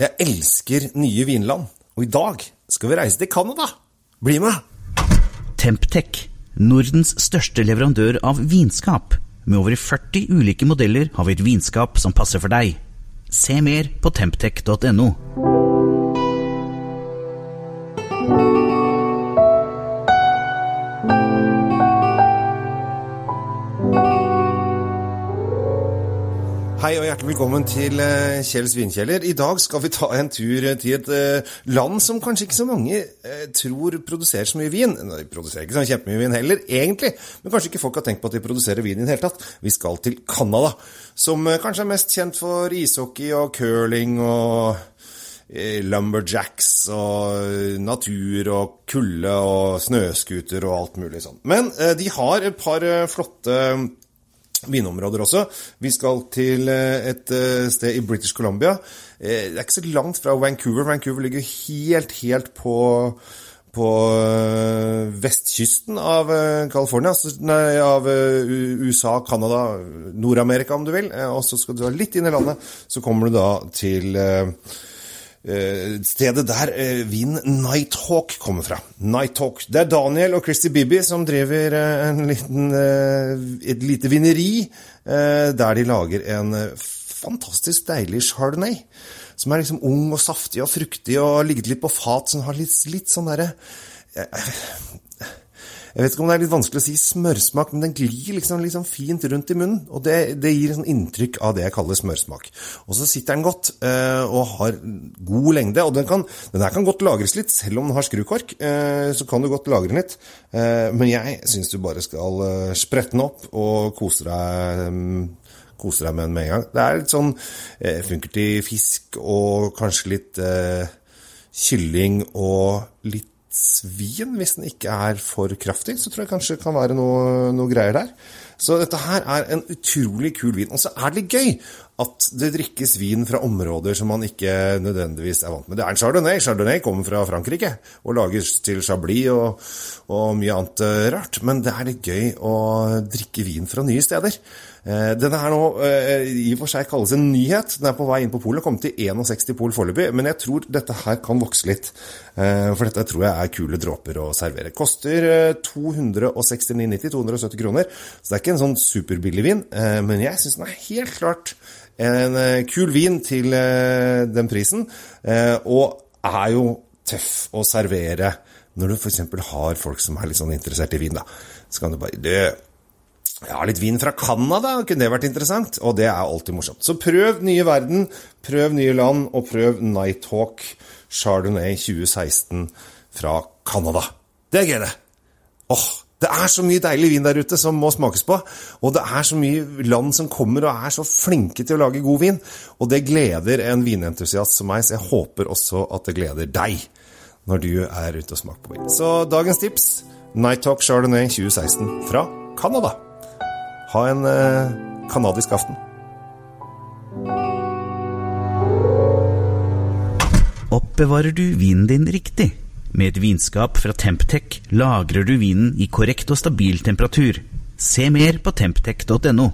Jeg elsker nye vinland, og i dag skal vi reise til Canada. Bli med! Temptec, Nordens største leverandør av vinskap. Med over 40 ulike modeller har vi et vinskap som passer for deg. Se mer på temptec.no. Hei og hjertelig velkommen til eh, Kjells vinkjeller. I dag skal vi ta en tur til et eh, land som kanskje ikke så mange eh, tror produserer så mye vin. De produserer ikke så kjempemye vin heller, egentlig. Men kanskje ikke folk har tenkt på at de produserer vin i det hele tatt. Vi skal til Canada, som eh, kanskje er mest kjent for ishockey og curling og eh, lumberjacks og eh, natur og kulde og snøscooter og alt mulig sånn. Men eh, de har et par eh, flotte vinområder også. Vi skal til eh, et eh, sted i British Columbia. Eh, Det er ikke så langt fra Vancouver. Vancouver ligger helt, helt på på vestkysten av California, nei, av USA, Canada, Nord-Amerika om du vil. Og så skal du da litt inn i landet, så kommer du da til stedet der eh, vinen Nighthawk kommer fra. Nighthawk. Det er Daniel og Christy Bibby som driver eh, en liten, eh, et lite vineri eh, der de lager en eh, fantastisk deilig chardonnay. Som er liksom ung og saftig og fruktig og ligget litt på fat, som har litt, litt sånn derre jeg vet ikke om det er litt vanskelig å si smørsmak, men den glir liksom, liksom fint rundt i munnen. Og det, det gir sånn inntrykk av det jeg kaller smørsmak. Og så sitter den godt eh, og har god lengde. Og den, kan, den her kan godt lagres litt, selv om den har skrukork. Eh, så kan du godt lagre den litt. Eh, men jeg syns du bare skal eh, sprette den opp og kose deg. mm, Kose deg med den med en gang. Det er litt sånn eh, Funker til fisk og kanskje litt eh, kylling og litt svin, hvis den ikke er for kraftig, så tror jeg kanskje det kan være noe, noe greier der. Så dette her er en utrolig kul vin. Og så er det litt gøy at det drikkes vin fra områder som man ikke nødvendigvis er vant med. Det er en chardonnay. Chardonnay kommer fra Frankrike og lages til chablis og, og mye annet eh, rart. Men det er litt gøy å drikke vin fra nye steder. Eh, Denne her nå eh, i og for seg kalles en nyhet. Den er på vei inn på polet. Kommet til 61 pol foreløpig. Men jeg tror dette her kan vokse litt. For dette tror jeg er kule dråper å servere. Koster eh, 269,90, 270 kroner. Så det er ikke en sånn superbillig vin. eh, Men jeg syns den er helt klart en eh, kul vin til eh, den prisen. Og er jo tøff å servere når du f.eks. har folk som er litt sånn interessert i vin. da. Så kan du bare du, jeg har litt vin fra Canada, kunne det vært interessant? Og det er alltid morsomt. Så prøv nye verden, prøv nye land, og prøv Nighthawk Chardonnay 2016 fra Canada. Det er gøy, det! Åh, det er så mye deilig vin der ute som må smakes på. Og det er så mye land som kommer og er så flinke til å lage god vin. Og det gleder en vinentusiast som meg, så jeg håper også at det gleder deg når du er ute og smaker på vin. Så dagens tips Nighthawk Chardonnay 2016 fra Canada. Ha en eh, kanadisk aften. Oppbevarer du vinen din riktig? Med et vinskap fra Temptec lagrer du vinen i korrekt og stabil temperatur. Se mer på temptec.no.